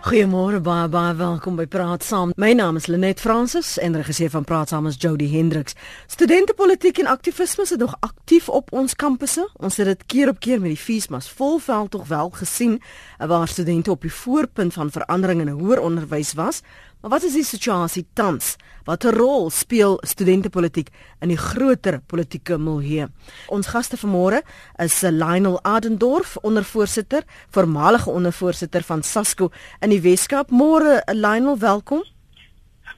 Goeiemôre baie baie welkom by Praat Saam. My naam is Lenet Fransis en regisseur van Praat Saam is Jody Hendriks. Studentepolitiek en aktivisme is nog aktief op ons kampusse. Ons het dit keer op keer met die feesmas volveld tog wel gesien waar studente op die voorpunt van verandering in hoër onderwys was. Maar wat is die situasie tans? Watter rol speel studentepolitiek in die groter politieke milieu? Ons gaste vanmôre is Lionel Adendorf, ondervoorsitter, voormalige ondervoorsitter van SASCO in die Weskaap. Môre Lionel, welkom.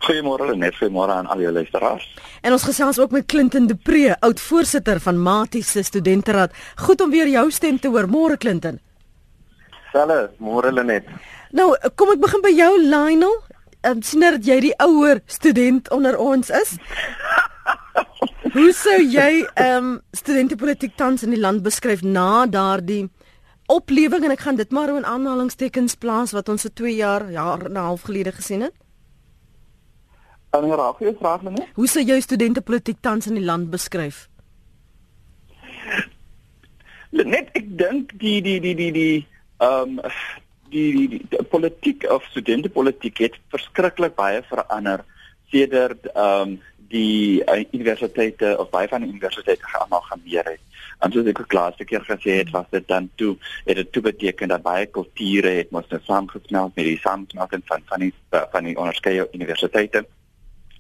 Goeiemôre net goeiemôre aan al die luisteraars. En ons gesels ook met Clinton De Pre, oud voorsitter van Maties se studenteraad. Goed om weer jou stem te hoor. Môre Clinton. Selle, môre Lenet. Nou, kom ek begin by jou Lionel um, sien dat jy die ouer student onder ons is. Hoe sou jy ehm um, studentepolitiek tans in die land beskryf na daardie oplewing en ek gaan dit maar in aanhalingstekens plaas wat ons vir 2 jaar jaar en 'n half gelede gesien het? Kan jy raak jy vraag net? Hoe sou jy studentepolitiek tans in die land beskryf? Net ek dink die die die die die ehm um, die, die, die, politiek of studentepolitiek het verskriklik baie verander sedert ehm um, die uh, universiteite of baie van die universiteite almal gemeer het. En soos ek ook laaste keer gesê het, was dit dan toe het dit toe beteken dat baie kulture het mos nou saamgesmelt met die saamsmelting van van die van die onderskeie universiteite.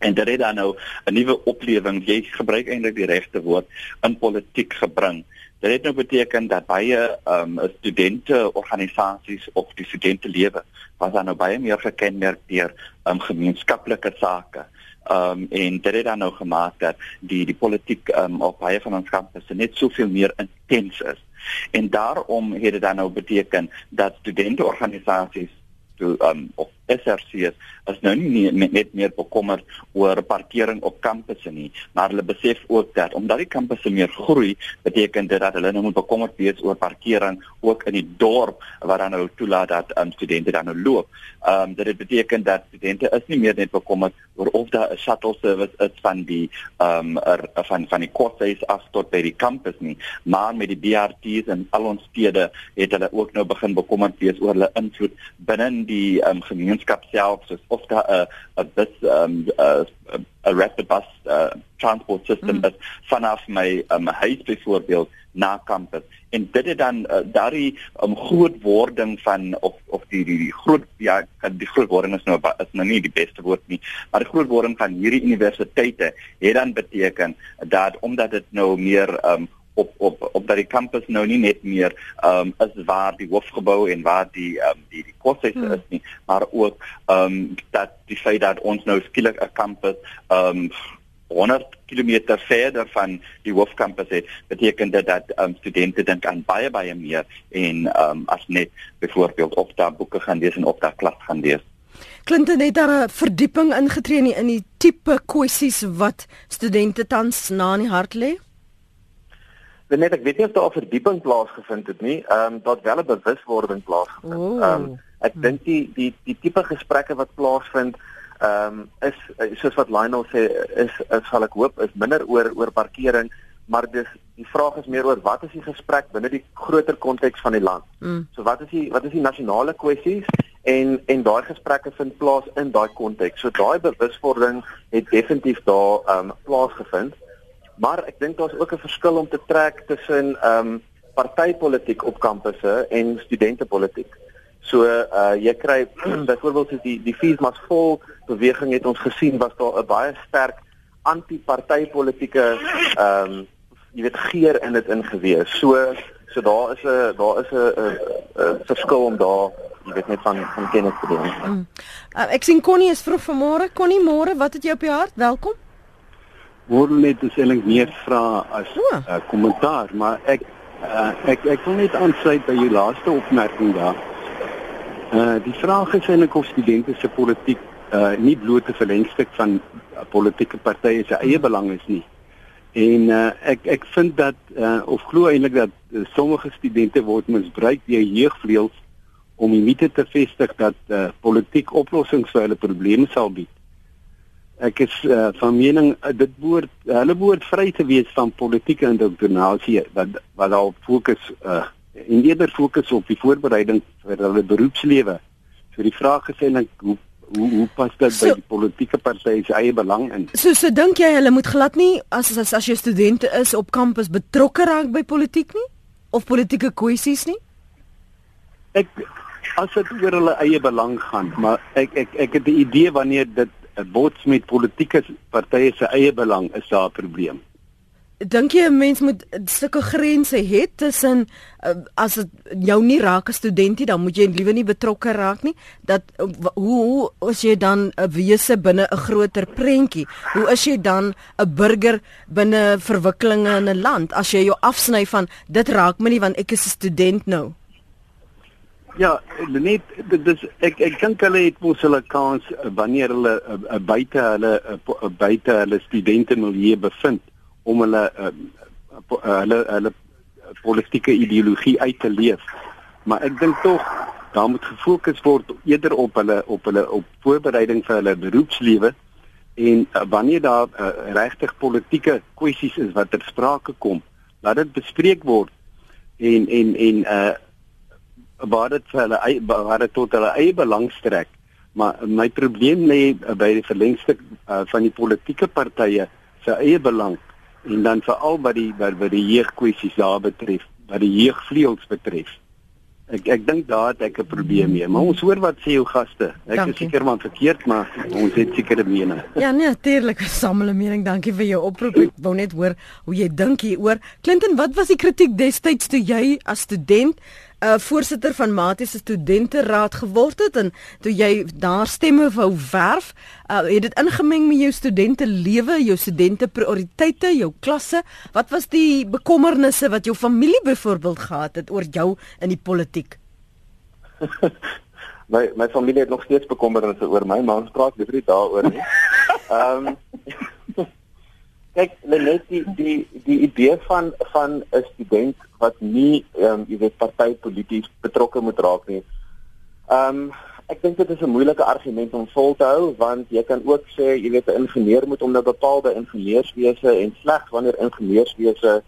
En dit het dan nou 'n nuwe oplewing, jy gebruik eintlik die regte woord, in politiek gebring. Dit het nou beteken dat baie ehm um, studente organisasies of die studente lewe was dan nou baie meer gekenmerk deur ehm um, gemeenskaplike sake. Ehm um, en dit het dan nou gemaak dat die die politiek ehm um, op baie van ons kampusse net soveel meer intens is. En daarom het dit dan nou beteken dat studente organisasies toe ehm um, of SRC's is nou nie nie net meer bekommerd oor parkering op kampusse nie, maar hulle besef ook dat omdat die kampusse meer groei, beteken dit dat hulle nou moet bekommerd wees oor parkering ook in die dorp waar dan nou toelaat dat um, studente dan nou loop. Ehm um, dit beteken dat studente is nie meer net bekommerd oor of daar 'n shuttle service is van die ehm um, er, van van die koshuis af tot by die kampus nie, maar met die BRT's en al ons stede het hulle ook nou begin bekommerd wees oor hulle invloed binne die ehm um, gemeenskap gemeenskap self soos of 'n 'n bus um 'n 'n rapid bus uh, transport system mm. is vanaf my um, huis byvoorbeeld na kampus en dit het dan uh, daardie um, groot wording van of of die die, die groot ja die groot wording is nou is nou nie die beste woord nie maar die groot wording van hierdie universiteite het dan beteken dat omdat dit nou meer um, op op op dat die kampus nou nie net meer ehm um, is waar die hoofgebou en waar die ehm um, die die kursusse hmm. is nie maar ook ehm um, dat die feit dat ons nou skielik 'n kampus ehm um, 100 km verder van die hoofkampus het beteken dit dat ehm um, studente dink aan baie baie meer en ehm um, as net byvoorbeeld of daar boeke gaan lees en of daar klas gaan lees Clinton het daar 'n verdieping ingetree in die tipe kwessies wat studente tans na in die hart lê net ek weet nie of daar 'n verdieping plaasgevind het nie. Ehm um, daar wel 'n bewuswording plaasgevind. Ehm um, ek dink die die die tipe gesprekke wat plaasvind ehm um, is soos wat Lionel sê is is sal ek hoop is minder oor oor parkering, maar dis die vraag is meer oor wat is die gesprek binne die groter konteks van die land. Mm. So wat is die wat is die nasionale kwessies? en en daai gesprekke vind plaas in daai konteks. So daai bewuswording het definitief daar ehm um, plaasgevind. Maar ek dink daar's ook 'n verskil om te trek tussen ehm um, partytetiek op kampusse en studentepolitiek. So uh jy kry byvoorbeeld soos die die feesmas vol beweging het ons gesien was daar 'n baie sterk anti-partytetieke ehm um, jy weet geer in dit ingewees. So so daar is 'n daar is 'n verskil om daar jy weet net van van kennis te doen. Mm. Uh, ek sien Connie is vroeg vanmôre. Connie, môre, wat het jy op jou hart? Welkom word net eintlik meer vra as 'n oh. uh, kommentaar, maar ek uh, ek ek wil net aansluit by jou laaste opmerking daar. Uh die vraag is eintlik of studente se politiek uh nie bloot 'n verlengstuk van uh, politieke partye se eie belang is nie. En uh ek ek vind dat uh of glo eintlik dat uh, sommige studente word misbruik deur jeugvleuels om die mite te vestig dat uh politiek oplossings vir hulle probleme sal bied ek is uh, van mening uh, dit behoort hulle behoort vry te wees van politieke indoktrinasie wat wat al fokus uh, en eerder fokus op die voorbereiding vir hulle beroepslewe So die vraag is eintlik hoe hoe hoe pas dit so, by die politieke partye se eie belang in? So so dink jy hulle moet glad nie as as as jy studente is op kampus betrokke raak by politiek nie of politieke kwessies nie? Ek as dit oor hulle eie belang gaan, maar ek ek ek het die idee wanneer dit 'n bots met politieke partye se eie belang is daar 'n probleem. Dink jy 'n mens moet 'n stukkie grense hê tussen uh, as dit jou nie raak as studentie dan moet jy liewer nie betrokke raak nie dat uh, hoe hoe as jy dan 'n wese binne 'n groter prentjie? Hoe is jy dan 'n burger binne verwikkelinge in 'n land? As jy jou afsny van dit raak my nie want ek is 'n student nou Ja, net dis ek ek dink hulle het mos hulle kans uh, wanneer hulle uh, buite hulle uh, buite hulle studente milieu bevind om hulle uh, hulle hulle politieke ideologie uit te leef. Maar ek dink tog daar moet gefokus word eerder op hulle op hulle op voorbereiding vir hulle beroepslewe en uh, wanneer daar uh, regtig politieke kwessies is wat ter sprake kom, laat dit bespreek word en en en uh waar dit vir hulle waar dit tot hulle eie belang strek. Maar my probleem lê by die verlengstuk uh, van die politieke partye se eie belang en dan veral wat die wat, wat die jeugkwessies daar betref, wat die jeugvleuels betref. Ek ek dink daar het ek 'n probleem mee, maar ons hoor wat sê jou gaste. Ek dankie. is seker maar verkeerd, maar ons het sekere mening. Ja, nee, natuurlik, samel 'n mening. Dankie vir jou oproep. Ek wou net hoor hoe jy dink hieroor. Clinton, wat was die kritiek destyds toe jy as student uh, voorsitter van Matie se studenteraad geword het en toe jy daar stemme wou werf, uh, het dit ingemeng met jou studente lewe, jou studente prioriteite, jou klasse. Wat was die bekommernisse wat jou familie byvoorbeeld gehad het oor jou in die politiek? my my familie het nog steeds bekommernisse oor my, maar ons praat liever nie daaroor nie. Ehm um, kyk net die die die idee van van 'n student wat nie ehm um, jy weet partypolities betrokke moet raak nie. Ehm um, ek dink dit is 'n moeilike argument om vol te hou want jy kan ook sê jy weet 'n ingenieur moet onder bepaalde ingenieurswese en slegs wanneer ingenieurswese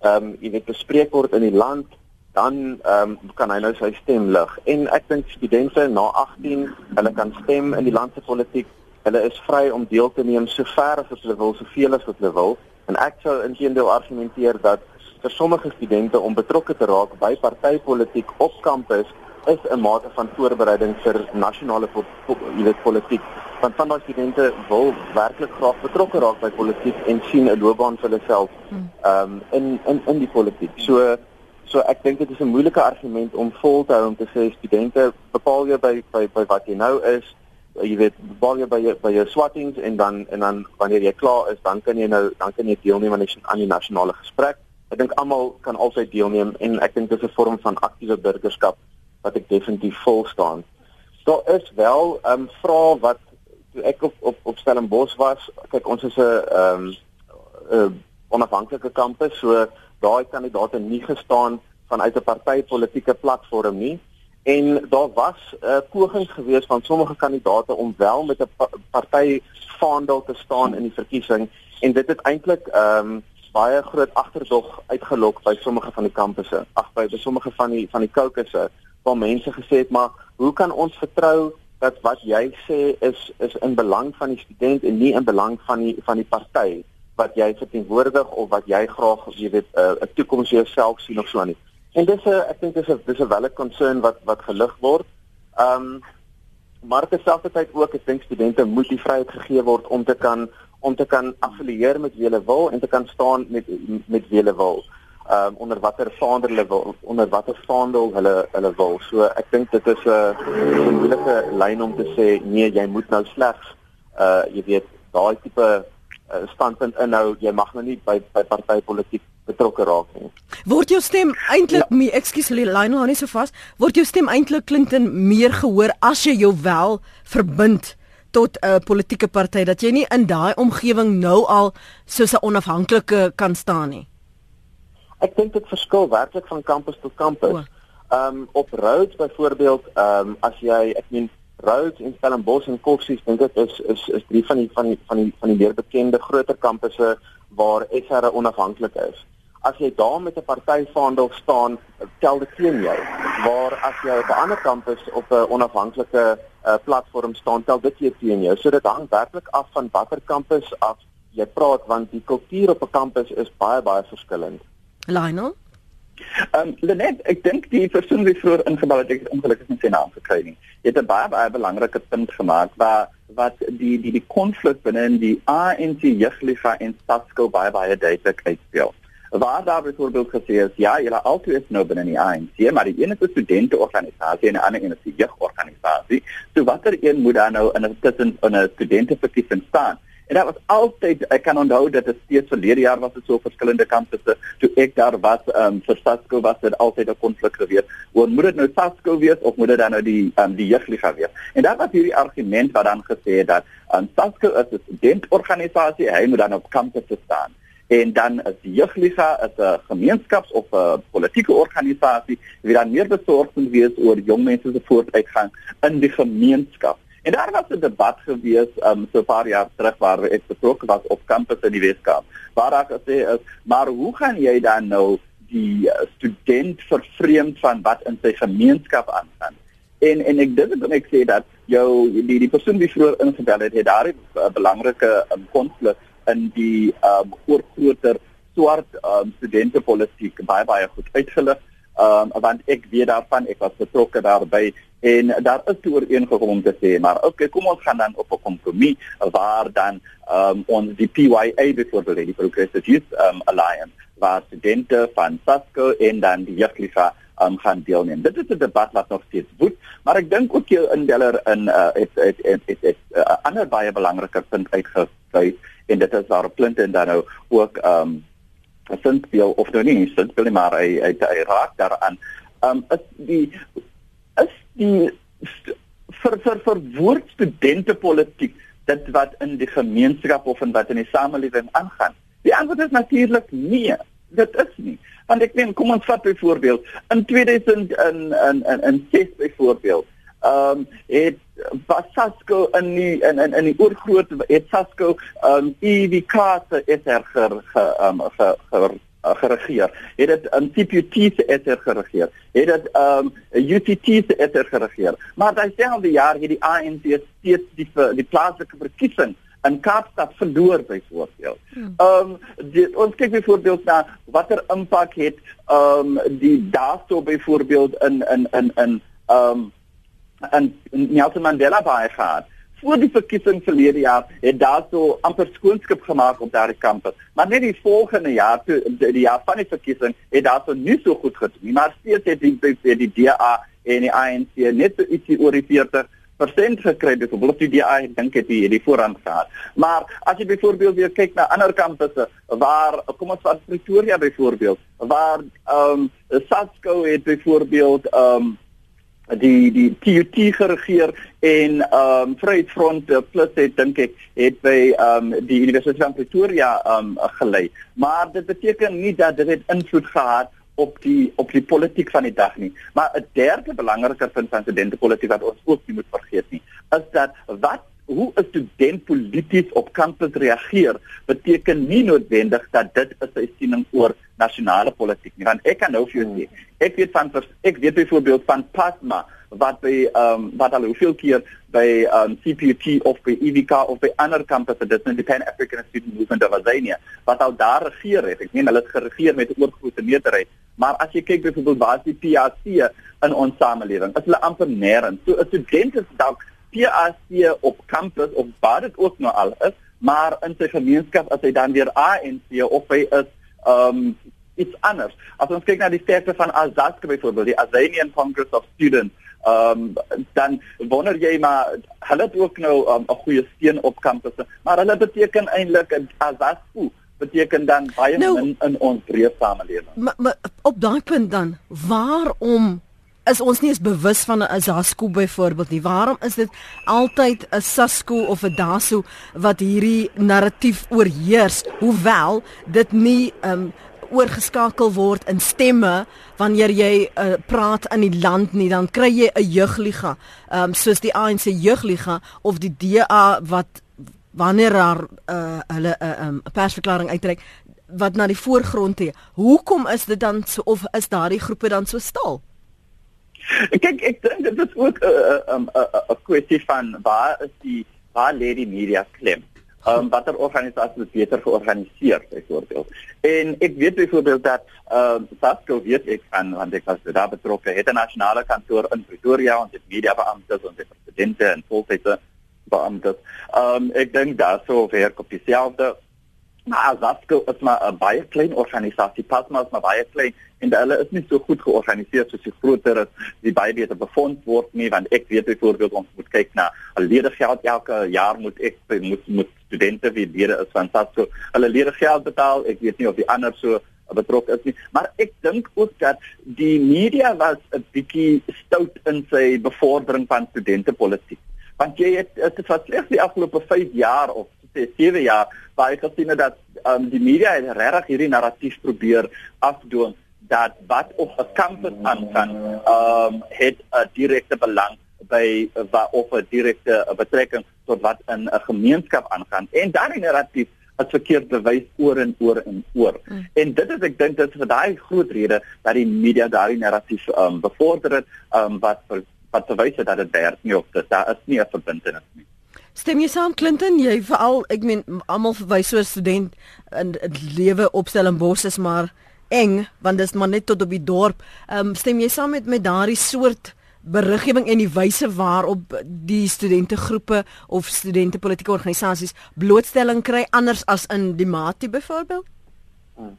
ehm um, jy weet bespreek word in die land dan ehm um, kan hy nou sy stem lig. En ek dink studente na 18, hulle kan stem in die land se politiek Hulle is vry om deel te neem so ver as wat hulle wil, soveel as wat hulle wil. En ek sou intedeel argumenteer dat vir sommige studente om betrokke te raak by partytetiek op kampus is 'n mate van voorbereiding vir nasionale jy weet politiek. Want van daai studente wil werklik graag betrokke raak by politiek en sien 'n loopbaan vir hulle self ehm um, in in in die politiek. So so ek dink dit is 'n moeilike argument om vol te hou om te sê studente bepaal jy by by by wat jy nou is jy weet bepaal jy by jou, by jou swattings en dan en dan wanneer jy klaar is dan kan jy nou dan kan jy deelneem aan die aan die nasionale gesprek. Ek dink almal kan altyd deelneem en ek dink dit is 'n vorm van aktiewe burgerskap wat ek definitief vol staan. Daar is wel ehm um, vrae wat toe ek op op op Stellenbosch was, kyk ons is 'n ehm um, 'n onafhanklike kampus, so daai kandidaate nie gestaan vanuit 'n partytetiese platform nie en daar was 'n uh, poging gewees van sommige kandidate om wel met 'n pa party vaandel te staan in die verkiesing en dit het eintlik ehm um, baie groot agterdog uitgelok by sommige van die kampusse ag by, sommige van die van die caucusse waar mense gesê het maar hoe kan ons vertrou dat wat jy sê is is in belang van die student en nie in belang van die van die party wat jy verteenwoordig of wat jy graag jy weet eh, 'n uh, toekoms vir jouself sien of so aan En dis 'n ek dink dis 'n dis 'n welle concern wat wat gelig word. Ehm um, maar terselfdertyd ook ek dink studente moet die vryheid gegee word om te kan om te kan affilieer met wie hulle wil en te kan staan met met wie hulle wil. Ehm um, onder watter vaandel hulle wil onder watter vaandel hulle hulle wil. So ek dink dit is 'n moeilike lyn om te sê nee, jy moet nou slegs uh jy weet daai tipe uh, standpunt inhou. Jy mag nou nie by by partytetiek betrokke raak nie. Word jou stem eintlik ja. meer, ekskuus Lionel, nie so vas, word jou stem eintlik Clinton meer gehoor as jy jou wel verbind tot 'n uh, politieke party dat jy nie in daai omgewing nou al soos 'n onafhanklike kan staan nie. Ek dink dit verskil werklik van kampus tot kampus. Ehm um, op Rhodes byvoorbeeld, ehm um, as jy ek meen Rhodes en Stellenbosch en Koffsies dink ek is is is drie van die van die van die van die meer bekende groter kampusse waar SR onafhanklik is. As jy daar met 'n partyvaandel staan, tel dit teen jou. Waar as jy op 'n ander kampus op 'n onafhanklike uh, platform staan, tel dit teen jou. So dit hang werklik af van watter kampus af jy praat want die kultuur op 'n kampus is baie baie verskillend. Lionel Ehm um, Lenet, ek dink die persoon wie vroeër ingebel het, ek ongelukkig nie sy naam gekry nie. Jy het 'n baie baie belangrike punt gemaak waar wat die die die konflik binne in die ANC jeugliga en SASCO baie baie duidelik uitspeel. Waar daar byvoorbeeld gesê is, ja, julle altyd is nou binne die ANC, maar die een is 'n studenteorganisasie en die ander een is 'n jeugorganisasie. So watter een moet dan nou in 'n tussen in 'n studenteverkiesing staan? En dit was altyd ek kan onthou dat dit steeds verlede jaar was dit so verskillende kampusse toe ek daar was um, vir Sasco was dit altyd 'n konflik gewees. Oor moet dit nou Sasco wees of moet dit dan nou die um, die jeugliga wees? En daar was hierdie argument wat dan gesê het dat um, Sasco is 'n studentorganisasie, hy moet dan op kampusse staan. En dan is die jeugliga 'n gemeenskaps of 'n politieke organisasie wie dan meer besorgd moet wees oor jong mense se vooruitgang in die gemeenskap. En daar was 'n debat gewees um so 'n paar jaar terug waar ek betrokke was op kampus in die Weskaap. Waar daar gesê is, maar hoe gaan jy dan nou die uh, student vervreemd van wat in sy gemeenskap aangaan? En en ek dink dan ek sê dat jou die die persoon wie vroeër ingebel het, het daar 'n belangrike um, konflik in die um oor groter swart um studentepolitiek baie baie goed uitgelig. Um want ek weet daarvan, ek was betrokke daarbey en daar is toe ooreengekom om te sê maar okay kom ons gaan dan op 'n kompromie waar dan um, ons die PYA byvoorbeeld die Progressive Youth um, Alliance waar studente van SASCO en dan die jeugliga um, gaan deelneem. Dit is 'n debat wat nog steeds woed, maar ek dink ook jou indeller in uh, het het het het 'n uh, ander baie belangrike punt uitgewys en dit is waar Clinton dan nou ook um sint speel of nou nie sint speel maar hy hy, hy raak daaraan. Um is die is die vir vir vir woord studentepolitiek dit wat in die gemeenskap of in wat in die samelewing aangaan. Die antwoord is natuurlik nee. Dit is nie. Want ek neem kom ons vat byvoorbeeld in 2000 in in in in 6 byvoorbeeld. Ehm um, het Basasco in die in in in die oorgroot het Sasco ehm um, EVK se SR ge ehm ge, ge, ge uh, geregeer. Het dit um, CPUT se ether geregeer. Het dit um UTT se ether geregeer. Maar dieselfde jaar het die ANC steeds die die plaaslike verkiesing in Kaapstad verloor byvoorbeeld. Hmm. Um die, ons kyk byvoorbeeld na watter impak het um die daarso byvoorbeeld in in in in um en Nelson Mandela baie gehad voor die verkiesing verlede jaar het daar so amper skoonskip gemaak op daardie kampus. Maar net die volgende jaar toe die jaar van die verkiesing het daar so nie so goed gedoen nie. Maar steeds het die die, die DA en die ANC net so ietsie oor die 40 persent gekry het op die DA ek dink het die die voorrang gehad. Maar as jy byvoorbeeld weer kyk na ander kampusse waar kom ons vat Pretoria byvoorbeeld waar ehm um, Satsco het byvoorbeeld ehm um, die die TUT geregeer en ehm um, Vryheidsfront plus het dink ek het by ehm um, die Universiteit van Pretoria ehm um, gelei. Maar dit beteken nie dat dit invloed gehad op die op die politiek van die dag nie. Maar 'n derde belangrike punt van studentepolitiek wat ons ook nie moet vergeet nie, is dat wat hoe 'n student polities op kampus reageer, beteken nie noodwendig dat dit 'n siening oor nasionale politiek nie. Want ek kan nou vir jou sê, ek weet van ek weet byvoorbeeld van Pasma wat by ehm um, wat al hoeveel keer by ehm um, CPUT of by EVK of by ander kampusse dit in die Pan African Student Movement of Azania wat al daar regeer het. Ek meen hulle het geregeer met 'n oorgrootste meerderheid. Maar as jy kyk byvoorbeeld waar is die PAC in ons samelewing? Is hulle amper nêrens. So 'n student is dalk PAC op kampus of waar dit ook nou al is, maar in sy gemeenskap as hy dan weer ANC of hy is um iets anders. As ons kyk na die sterkte van Azad byvoorbeeld, die Azanian Congress of Students, um dan wonder jy maar hulle het ook nou um, 'n um, goeie steun op kampusse, maar hulle beteken eintlik Azad beteken dan baie nou, min in ons breë samelewing. Maar, maar op daai punt dan, waarom is ons nie eens bewus van 'n Azasco byvoorbeeld nie. Waarom is dit altyd 'n Sasco of 'n Daso wat hierdie narratief oorheers, hoewel dit nie um oorgeskakel word in stemme wanneer jy uh, praat in die land nie, dan kry jy 'n jeugliga, um soos die ANC jeugliga of die DA wat wanneer daar uh, hulle 'n uh, um, persverklaring uitreik wat na die voorgrond tree. Hoekom is dit dan so of is daardie groepe dan so stil? Kyk, ek dink dit is ook 'n uh, 'n um, 'n kwessie van waar is die waar lê die media klem? Ehm um, watter organisasies is beter georganiseer byvoorbeeld? En ek weet byvoorbeeld dat ehm uh, SASCO weet ek van want ek was daar betrokke het 'n nasionale kantoor in Pretoria ons het media beamptes het presidente en voltydse beamptes. Ehm um, ek dink daar sou werk op dieselfde Maar Zasco is maar 'n baie klein organisasie, pas maar is maar baie klein en hulle is nie so goed georganiseer soos die groter is, die baie beter befonds word nie, want ek weet byvoorbeeld ons moet kyk na 'n leergeld elke jaar moet ek moet moet studente wie lede is van Zasco, hulle leergeld betaal. Ek weet nie of die ander so betrokke is nie, maar ek dink ook dat die media was 'n bietjie stout in sy bevordering van studentepolitiek. Want jy het dit was slegs die afgelope 5 jaar of sê 7 jaar waar ek gesien het dat um, die media het regtig hierdie narratief probeer afdoen dat wat op 'n kampus aangaan, ehm um, het 'n direkte belang by wat of 'n direkte betrekking tot wat in 'n gemeenskap aangaan. En daardie narratief het verkeerd bewys oor en oor en oor. Mm. En dit is ek dink dit is vir daai groot rede dat die media daardie narratief ehm um, bevorder het, ehm um, wat wat bewys dat dit werk nie of dit daar is nie 'n verbintenis nie. Stem jy saam Clinton? Jy veral ek meen almal verwys so 'n student in 'n lewe op Stellenbosch is maar eng want dit is maar net tot op die dorp. Ehm um, stem jy saam met met daardie soort beriggewing en die wyse waarop die studentegroepe of studente politieke organisasies blootstelling kry anders as in die Mati byvoorbeeld? Ehm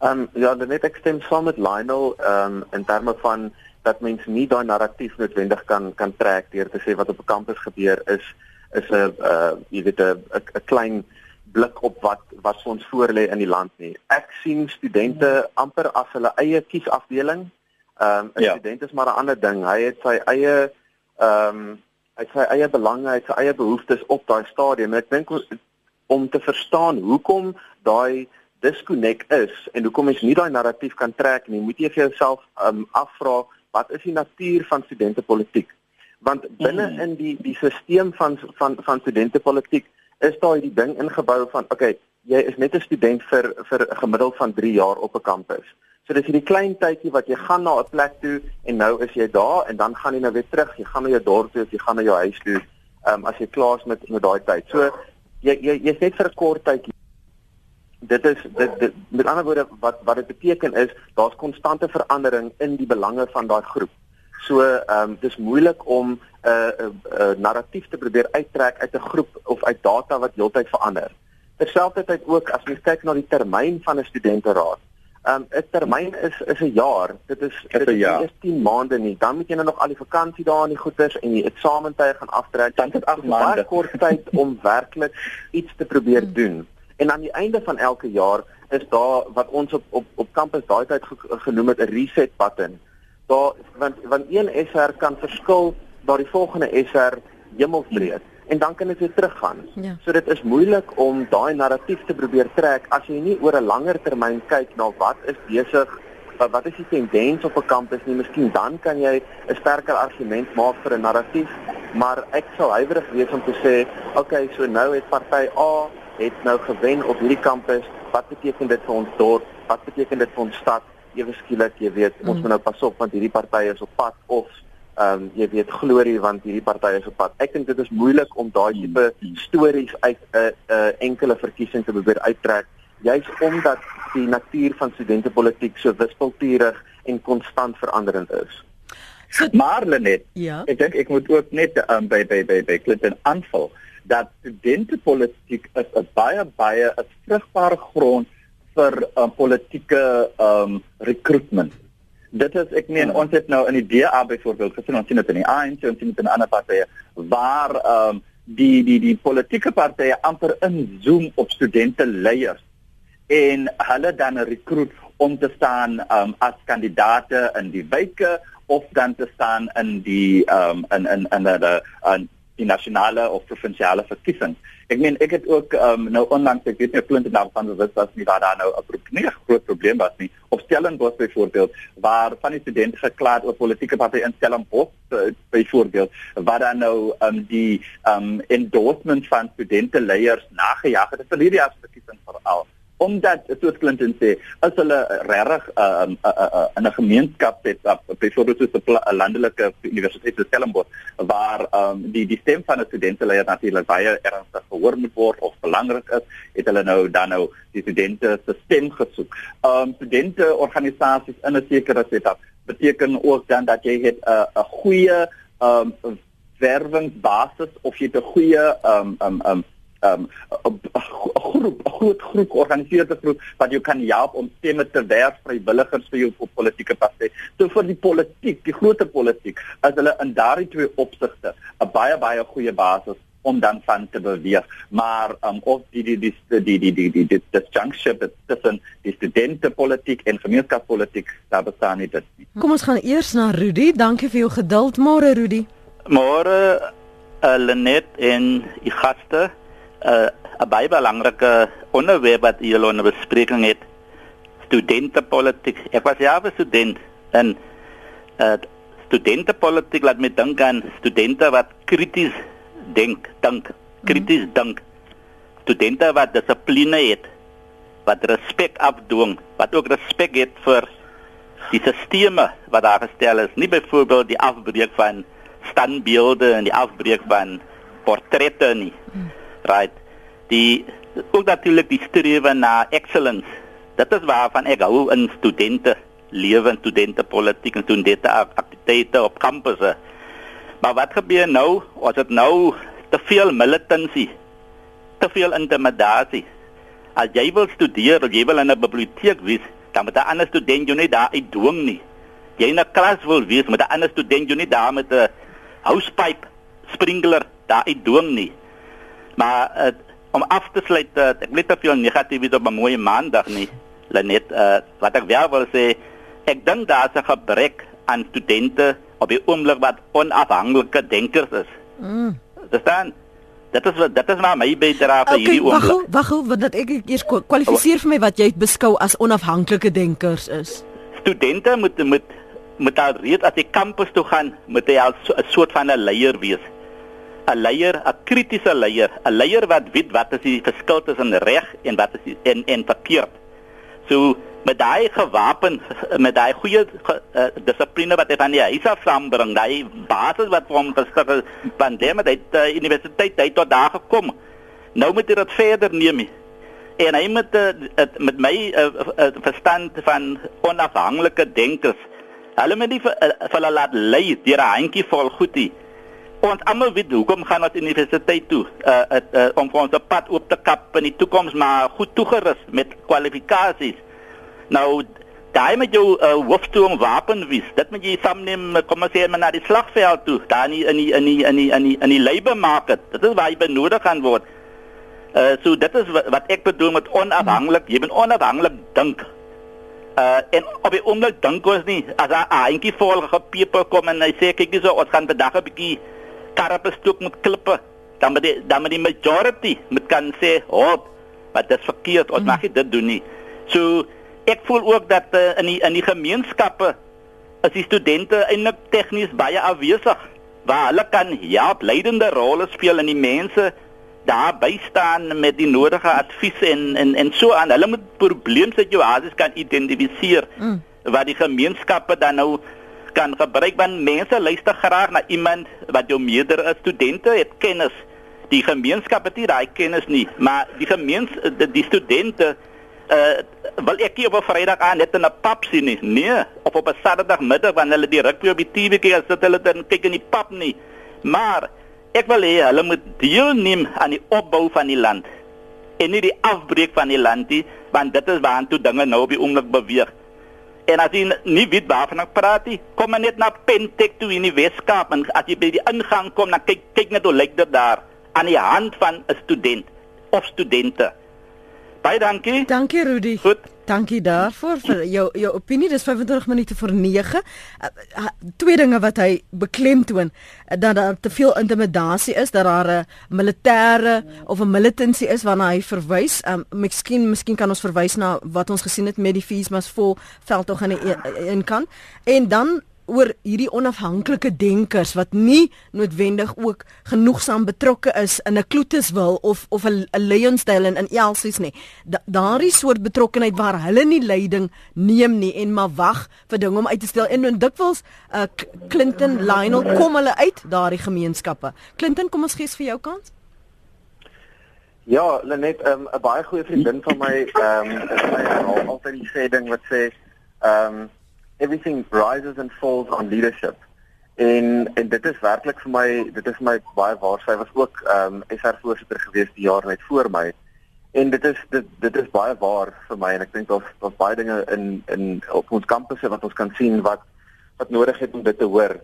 um, ja, dan net ek stem saam met Lionel ehm um, in terme van dat mens nie daai narratief noodwendig kan kan trek deur te sê wat op 'n kampus gebeur is is 'n uh jy weet 'n 'n klein blik op wat wat ons voor lê in die land nie. Ek sien studente amper as hulle eie kiesafdeling. Ehm um, 'n ja. student is maar 'n ander ding. Hy het sy eie ehm um, hy het sy eie belange, hy het sy eie behoeftes op daai stadium. Ek dink om te verstaan hoekom daai disconnect is en hoekom mens nie daai narratief kan trek nie, moet jy vir jouself ehm um, afvra wat is die natuur van studentepolitiek? Want binne mm. in die die stelsel van van van studentepolitiek is daar hierdie ding ingebou van okay jy is net 'n student vir vir 'n gemiddeld van 3 jaar op 'n kampus. So dis hierdie klein tydjie wat jy gaan na 'n plek toe en nou is jy daar en dan gaan jy nou weer terug. Jy gaan na jou dorp toe of jy gaan na jou huis toe. Ehm um, as jy klaar is met met daai tyd. So jy jy jy's net vir 'n kort tydjie. Dit is dit, dit met ander woorde wat wat dit beteken is daar's konstante verandering in die belange van daai groep. So ehm um, dis moeilik om 'n uh, 'n uh, uh, narratief te probeer uittrek uit 'n groep of uit data wat heeltyd verander. Terselfdertyd ook as jy kyk na die termyn van 'n studenteraad. Ehm um, 'n termyn is is 'n jaar. Dit is dit is nie 10 maande nie. Dan moet jy nou nog al die vakansie daar in die goeters en die eksamentye gaan aftrek. Dan het 8 maande kort tyd om werklik iets te probeer hmm. doen. En aan die einde van elke jaar is daar wat ons op op op kampus daai tyd genoem het 'n reset button daar want want een SR kan verskil na die volgende SR hemelsbreed en dan kan dit weer teruggaan. Ja. So dit is moeilik om daai narratief te probeer trek as jy nie oor 'n langer termyn kyk na wat is besig wat wat is die tendens op 'n kampus nie. Miskien dan kan jy 'n sterker argument maak vir 'n narratief, maar ek sou huiwerig wees om te sê, okay, so nou het party A het nou gewen op hierdie kampus. Wat beteken dit vir ons dorp? Wat beteken dit vir ons stad? Ewe skielik jy weet mm. ons moet nou pas op want hierdie partye is op pad of ehm um, jy weet glorie want hierdie partye is op pad. Ek dink dit is moeilik om daai tipe stories uit 'n uh, 'n uh, enkele verkiesing te probeer uittrek juis omdat die natuur van studentepolitiek so wispelturig en konstant veranderend is. So, maar Lenet, ja. ek dink ek moet ook net um, by by by by Clinton aanval dat studentepolitiek is 'n baie baie 'n vrugbare grond vir uh, politieke um recruitment. Dit is ek meen ons het nou in die DA byvoorbeeld gesien ons sien dit in die ANC ons sien dit in ander partye waar um die die die politieke partye amper inzoom op studente leiers en hulle dan recruit om te staan um as kandidaate in die wyke of dan te staan in die um in in in 'n die nasionale of provinsiale verkiesing. Ek meen ek het ook um, nou onlangs ek weet nie klink nou van bewus was nie waar daar nou 'n probleem groot probleem was nie. Op Stellenbosch byvoorbeeld waar van die studente geklaar oor politieke partye in Stellenbosch uh, byvoorbeeld waar dan nou um, die um, endorsement van studente leiers nagejaag het. Dit is hierdie verkiesing veral omdat soos Clinton sê as hulle regtig uh, uh, uh, uh, in 'n gemeenskap het uh, byvoorbeeld soos 'n landelike universiteit soos Stellenbosch waar um, die die stem van 'n studente natuurlik baie ernstig gehoor moet word of belangrik is het hulle nou dan nou die studente se stem gesoek. Um studente organisasies in 'n sekere setup beteken ook dan dat jy het 'n uh, 'n goeie um werwingsbasis of jy 'n goeie um um um um, 'n groep, 'n groot groep georganiseerde groep wat jou kan help om stemme te werf vrywilligers vir jou op politieke partye. So vir die politiek, die groter politiek, as hulle in daardie twee opsigte 'n baie baie goeie basis om dan van te beweeg. Maar um, of die die die die die die die, die, die disjunctship tussen die studentepolitiek en gemeenskapspolitiek daar bestaan nie dit nie. Kom ons gaan eers na Rudy. Dankie vir jou geduld môre Rudy. Môre uh, Lenet en die gaste uh, 'n baie belangrike onderwerp wat julle onder bespreking het. Studentepolitiek. Ek was ja 'n student en uh, studentepolitiek laat my dink aan studente wat krities dink, dink, krities mm. dink. Studente wat dissipline het, wat respek afdwing, wat ook respek het vir die sisteme wat daar gestel is, nie byvoorbeeld die afbreek van standbeelde en die afbreek van portrette nie. Mm right die ook natuurlik die strewe na excellence. Dit is waarvan ek hou in studente lewe en studente politiek en studente aktiwiteite op kampusse maar wat gebeur nou? As dit nou te veel militancy te veel intimidasie as jy wil studeer of jy wil in 'n biblioteek wees dan moet 'n ander student jou nie daar uitdwing nie. Jy in 'n klas wil wees met 'n ander student jou nie daar met 'n housepipe sprinkler daar uitdwing nie Maar uh, om af te sluit, uh, ek net te veel negatief op 'n mooi maandag nie. Lenet, uh, wat ek wel wil sê, ek dink daar's 'n gebrek aan studente op die oomblik wat onafhanklike denkers is. Mm. Dis dan Dit is dit is maar my bydrae vir hierdie oomblik. Wag, wag, wag, dat ek eers kwalifiseer vir my wat jy beskou as onafhanklike denkers is. Studente moet moet moet al reeds as jy kampus toe gaan, moet jy al 'n soort van 'n leier wees. 'n leier, 'n kritiese leier, 'n leier wat weet wat is die verskil tussen reg en wat is die, en en verkeerd. So met daai gewapen met daai goeie uh, dissipline wat hy van die huis af saambring, daai basis wat hom geskik het van dem dat die uh, universiteit hy tot daar gekom. Nou moet hy dit verder neem. En hy moet uh, met my uh, uh, verstand van onafhanklike denkers. Hulle moet nie vir uh, hulle laat lei deur 'n handjie vol goedie ons almal weet hoekom gaan ons universiteit toe? Uh, uh, uh, om vir ons 'n pad oop te kap in die toekoms maar goed toegerus met kwalifikasies. Nou daai met jou uh, hoofstoom wapen wys dit moet jy saamneem kom ons sê maar na die slagveld toe daar nie in die in die in die in die in die labor market dit is waar jy benodig gaan word. Uh, so dit is wat, wat ek bedoel met onafhanklik jy moet onafhanklik dink. Uh, en op die oomblik dink ons nie as 'n eentjie vol gepeper kom en hy sê kyk hierso ons gaan vandag 'n bietjie karre bestook met klippe dan met die dan met die majority moet kan sê oh wat dit verkeerd ons mm. mag dit doen nie so ek voel ook dat uh, in die in die gemeenskappe as die studente eintlik tegnies baie afwesig waar hulle kan help leidende rolle speel in die mense daar by staan met die nodige advies en en en so aan hulle moet probleemsituasies kan identifiseer mm. wat die gemeenskappe dan nou kan gebruik want mense luister graag na iemand wat jou meerder is. Studente het kennis. Die gemeenskap het nie daai kennis nie, maar die gemeens die, die studente uh wil ek hier op 'n Vrydag aan net in 'n pub sien nie. Nee, of op 'n Saterdagmiddag wanneer hulle die rugby op die TV kyk, as dit hulle dan kyk in die pub nie. Maar ek wil hê hulle moet deelneem aan die opbou van die land en nie die afbreek van die land nie, want dit is waartoe dinge nou op die oomblik beweeg. En as jy nie weet waarvan ek praat nie, kom maar net na Pentek toe in die Weskaap en as jy by die ingang kom, dan kyk kyk net hoe lyk dit daar aan die hand van 'n student of studente. Baie dankie. Dankie Rudy. Goed. Dankie daarvoor vir jou jou opinie. Dis 25 minute voor 9. Uh, uh, twee dinge wat hy beklemtoon uh, dat daar te veel intimidasie is, dat daar 'n militêre of 'n militancy is waarna hy verwys. Um, miskien miskien kan ons verwys na wat ons gesien het met die fees mas vol veld tog aan die een kant. En dan oor hierdie onafhanklike denkers wat nie noodwendig ook genoegsaam betrokke is in 'n Kloetuswil of of 'n Leyonsdale in Elsies nie. Da, daardie soort betrokkenheid waar hulle nie leiding neem nie en maar wag vir dinge om uit te stel en en dikwels uh, Clinton Lionel kom hulle uit daardie gemeenskappe. Clinton, kom ons gee vir jou kans. Ja, Lenet, ehm, 'n um, baie goeie vriendin van my, ehm, um, is my al, altyd die sê ding wat sê, ehm, um, everything rises and falls on leadership. En en dit is werklik vir my, dit is my baie waar. Sy was ook ehm um, SR voorsitter gewees die jaar net voor my. En dit is dit dit is baie waar vir my en ek dink daar's daar's baie dinge in in op ons kampusse wat ons kan sien wat wat nodig het om dit te hoor.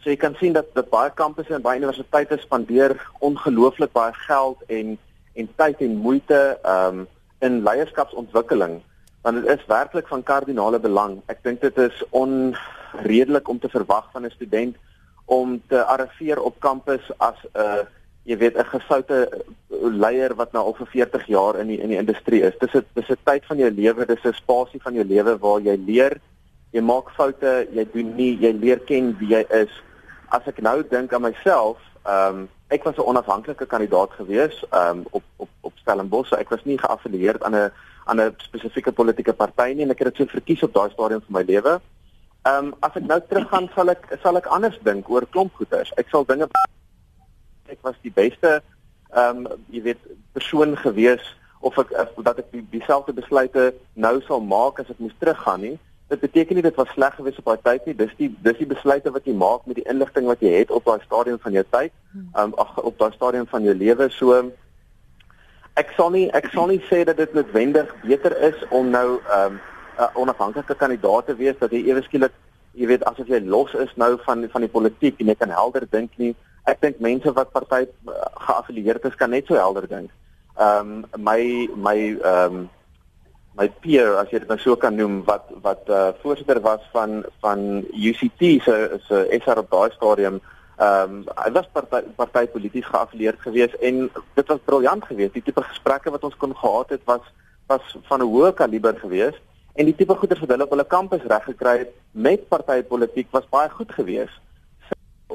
So jy kan sien dat dat baie kampusse en baie universiteite spandeer ongelooflik baie geld en en tyd en moeite um in leierskapsontwikkeling want dit is werklik van kardinale belang. Ek dink dit is onredelik om te verwag van 'n student om te arriveer op kampus as 'n uh, jy weet 'n gesoute leier wat nou al vir 40 jaar in die in die industrie is. Dis 'n dis 'n tyd van jou lewe, dis 'n spasie van jou lewe waar jy leer, jy maak foute, jy doen nie, jy leer ken wie jy is. As ek nou dink aan myself, ehm um, ek was 'n onafhanklike kandidaat gewees um, op op op Stellenbosch. So ek was nie geaffilieerd aan 'n aan 'n spesifieke politieke party nie en ek het dit so verkies op daai stadium van my lewe. Ehm um, as ek nou teruggaan sal ek sal ek anders dink oor klomp goeters. Ek sal dinge ek was die beste ehm um, jy weet persoon gewees of ek dat ek dieselfde besluite nou sal maak as ek moes teruggaan nie dit beteken nie dit was sleg geweest op daai tyd nie. Dis die dis die besluite wat jy maak met die inligting wat jy het op daai stadium van jou tyd, um, ag op daai stadium van jou lewe. So ek sal nie ek sal nie sê dat dit noodwendig beter is om nou 'n um, onafhanklike kandidaat te wees dat jy ewe skielik jy weet asof jy los is nou van van die politiek en jy kan helder dink nie. Ek dink mense wat party uh, geaffilieerd is kan net so helder dink. Ehm um, my my ehm um, my peer as jy dit nou so kan noem wat wat uh voorsitter was van van UCT se se SR op daai stadium ehm um, hy was party party polities geaffilieerd geweest en dit was briljant geweest. Die tipe gesprekke wat ons kon gehad het was was van 'n hoë kaliber geweest en die tipe goeie wat hulle op hulle kampus reg gekry het met partytetiek was baie goed geweest.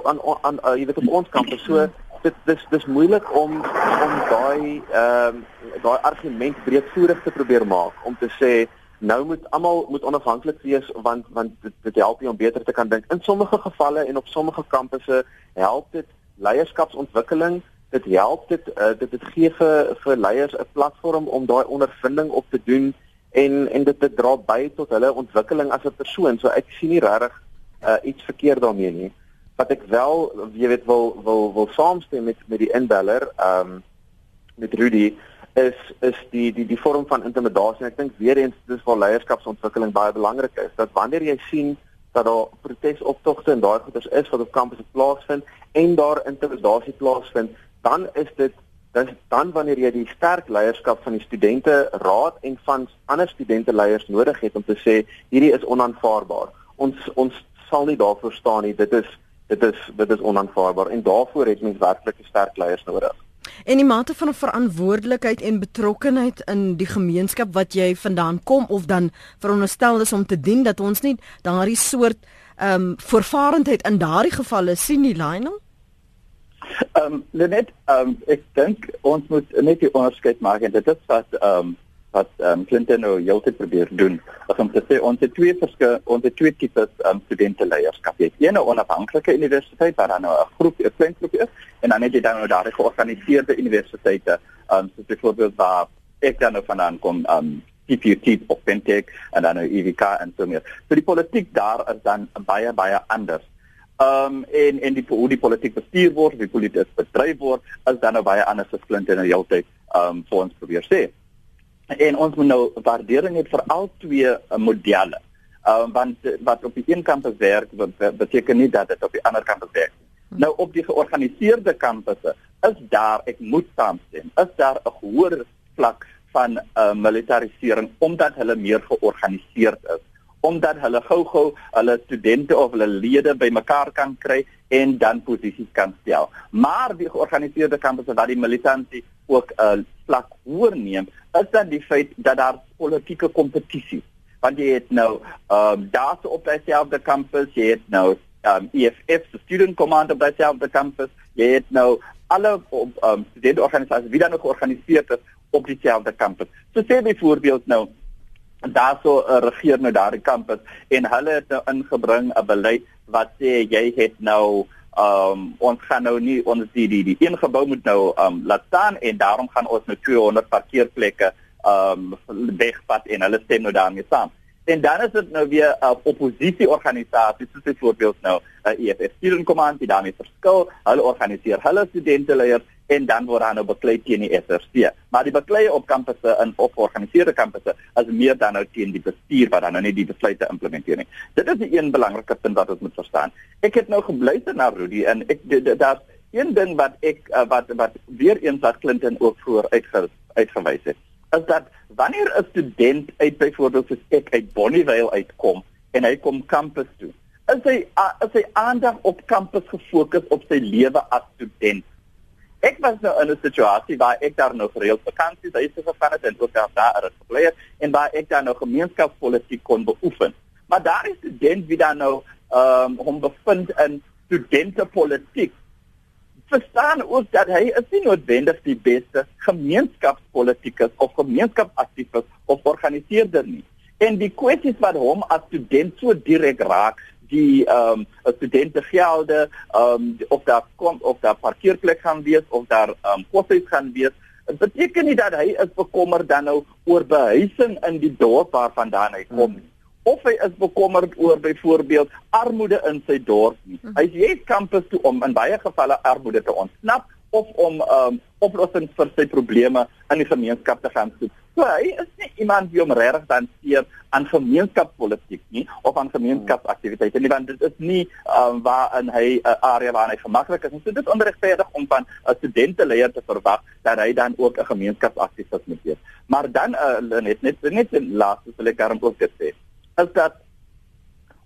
Aan aan uh, jy weet op ons kampus so dit dis dis moeilik om om daai ehm um, daai argument breedvoerig te probeer maak om te sê nou moet almal moet onafhanklik wees want want dit, dit help jou om beter te kan dink. In sommige gevalle en op sommige kampusse help dit leierskapsontwikkeling. Dit help dit uh, dit dit gee vir vir leiers 'n platform om daai ondervinding op te doen en en dit te dra by tot hulle ontwikkeling as 'n persoon. So ek sien nie regtig uh, iets verkeerd daarmee nie wat ek wel jy weet wil wil wil saamstem met met die inbeller ehm um, met Rudy is is die die die vorm van intimidasie ek dink weer eens dis waar leierskapsontwikkeling baie belangrik is dat wanneer jy sien dat daar protesoptogte en daai goeders is wat op kampus plaasvind en daar intimidasie plaasvind dan is dit dan dan wanneer jy die sterk leierskap van die studente raad en van ander studente leiers nodig het om te sê hierdie is onaanvaarbaar. Ons ons sal nie daarvoor staan nie. Dit is dit is dit is onaanvaarbaar. En daarvoor het mens werklik sterk leiers nodig. En die mate van verantwoordelikheid en betrokkenheid in die gemeenskap wat jy vandaan kom of dan veronderstel is om te dien dat ons nie daardie soort ehm um, voorvarendheid in daardie gevalle sien nie, Lionel? Ehm um, net ehm um, ek dink ons moet net die onderskeid maak en dit is dat ehm um, wat um, Clinton nou heeltyd probeer doen. As om te sê ons het twee verskillende ons het twee tipes um, studente leierskap. Jy het een onafhanklike universiteit waar dan nou 'n groep, 'n klein groep is en dan het jy dan nou daar georganiseerde universiteite, um, soos byvoorbeeld waar ek dan nou vandaan kom, um TPUT of Pentec en dan nou EVK en so meer. So die politiek daar is dan baie baie anders. Um en en die hoe die politiek bestuur word, die politiek bedryf word, is dan nou baie anders as Clinton nou heeltyd um vir ons probeer sê en ons moet nou waardering het vir al twee uh, modelle. Ehm uh, want wat op die een kant werk beteken nie dat dit op die ander kant werk nie. Hmm. Nou op die georganiseerde kampusse is daar ek moet saamstem. Is daar 'n hoër vlak van uh, militarisering omdat hulle meer georganiseerd is omdat hulle gou-gou hulle studente of hulle lede bymekaar kan kry en dan posisies kan stel. Maar die georganiseerde kampusse waar die militantie ook 'n uh, vlak hoër neem, is dan die feit dat daar politieke kompetisie want jy het nou ehm um, daarso op dieselfde kampus, jy het nou ehm um, EFF, the student command op dieselfde kampus, jy het nou alle ehm um, studentorganisasies wie dan nog georganiseer is op dieselfde kampus. So sê byvoorbeeld nou daarso uh, regeer nou daardie kampus en hulle het nou ingebring 'n beleid wat sê jy het nou um, ons gaan nou nie ons die die die een gebou moet nou um, laat staan en daarom gaan ons nou 200 parkeerplekke um, wegvat en hulle stem nou daarmee saam. En dan is dit nou weer 'n uh, oppositieorganisasie soos byvoorbeeld nou 'n uh, EFF Student Command die daarmee verskil. Hulle organiseer hulle studenteleiers en dan word dan nou beklei teen die SRC. Maar die beklei op kampusse en op georganiseerde kampusse is meer dan nou teen die bestuur wat dan nou net die besluite implementeer nie. Dit is 'n een belangrike punt wat ons moet verstaan. Ek het nou gebluister na Rudy en ek daar's een ding wat ek uh, wat wat weer eens wat Clinton ook voor uitge, uitgewys het. Is dat wanneer 'n student uit byvoorbeeld soos ek uit Bonnievale uitkom en hy kom kampus toe, is hy uh, is hy aandag op kampus gefokus op sy lewe as student Ek was nou in 'n situasie waar ek daar nou gereeld vakansies huis te gegaan het en ook daar daar het gebly en waar ek daar nou gemeenskapspolitiek kon beoefen. Maar daar is student wie dan nou ehm um, hom bevind in studentepolitiek. Verstaan ook dat hy is nie noodwendig die beste gemeenskapspolitikus of gemeenskapsaktivis of organiseerder nie. En die kwessies wat hom as student so direk raak, die ehm um, studente gelde ehm um, of daar kom of daar parkeerplek gaan wees of daar ehm um, koshuis gaan wees dit beteken nie dat hy is bekommerd dan nou oor behuising in die dorp waarvandaan hy kom hmm. of hy is bekommerd oor byvoorbeeld armoede in sy dorp nie hmm. hy sê kampus toe om in baie gevalle armoede te ontsnap of om ehm um, oplossings vir sy probleme in die gemeenskap te gaan soek So hy is nie iemand wie om regtig dan steur aan gemeenskapspolitiek nie of aan gemeenskapsaktiwiteite nie want dit is nie um, waar in hy 'n uh, area waar hy gemaklik is. So dit is onregverdig om van 'n studenteleier te verwag dat hy dan ook 'n gemeenskapsaktivis moet wees. Maar dan uh, net net net laaste wil ek daarom ook sê. As dat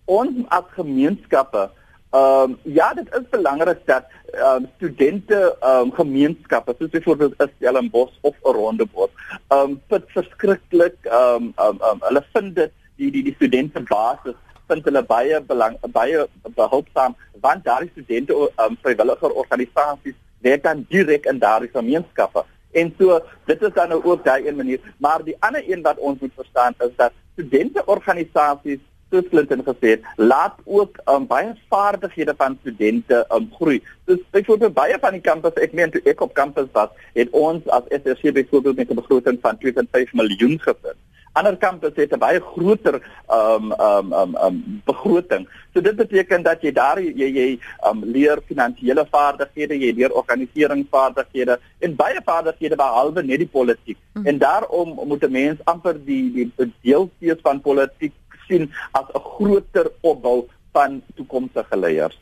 ons as gemeenskappe Ehm um, ja, dit is belangrik dat ehm um, studente ehm um, gemeenskappe soos byvoorbeeld is Stellenbosch of Rondebosch ehm um, put verskriklik ehm um, ehm um, um, hulle vind dit die die die studente basis vind hulle baie belang baie behulpsaam want daardie studente ehm um, vrywilliger organisasies werk dan direk in daardie gemeenskappe. En so dit is dan nou ook daai een manier, maar die ander een wat ons moet verstaan is dat studente organisasies soos Clinton gesê het, laat ook um, baie vaardighede van studente um, groei. Dus byvoorbeeld baie van die kampus, ek meen toe ek op kampus was, het ons as SRC byvoorbeeld met 'n begroting van 2.5 miljoen gevind. Ander kampusse het 'n baie groter um um um um begroting. So dit beteken dat jy daar jy jy um leer finansiële vaardighede, jy leer organiseringsvaardighede en baie vaardighede behalwe net die politiek. Mm. En daarom moet 'n mens amper die die deel wees van politiek sien as 'n groter opbou van toekomstige leiers.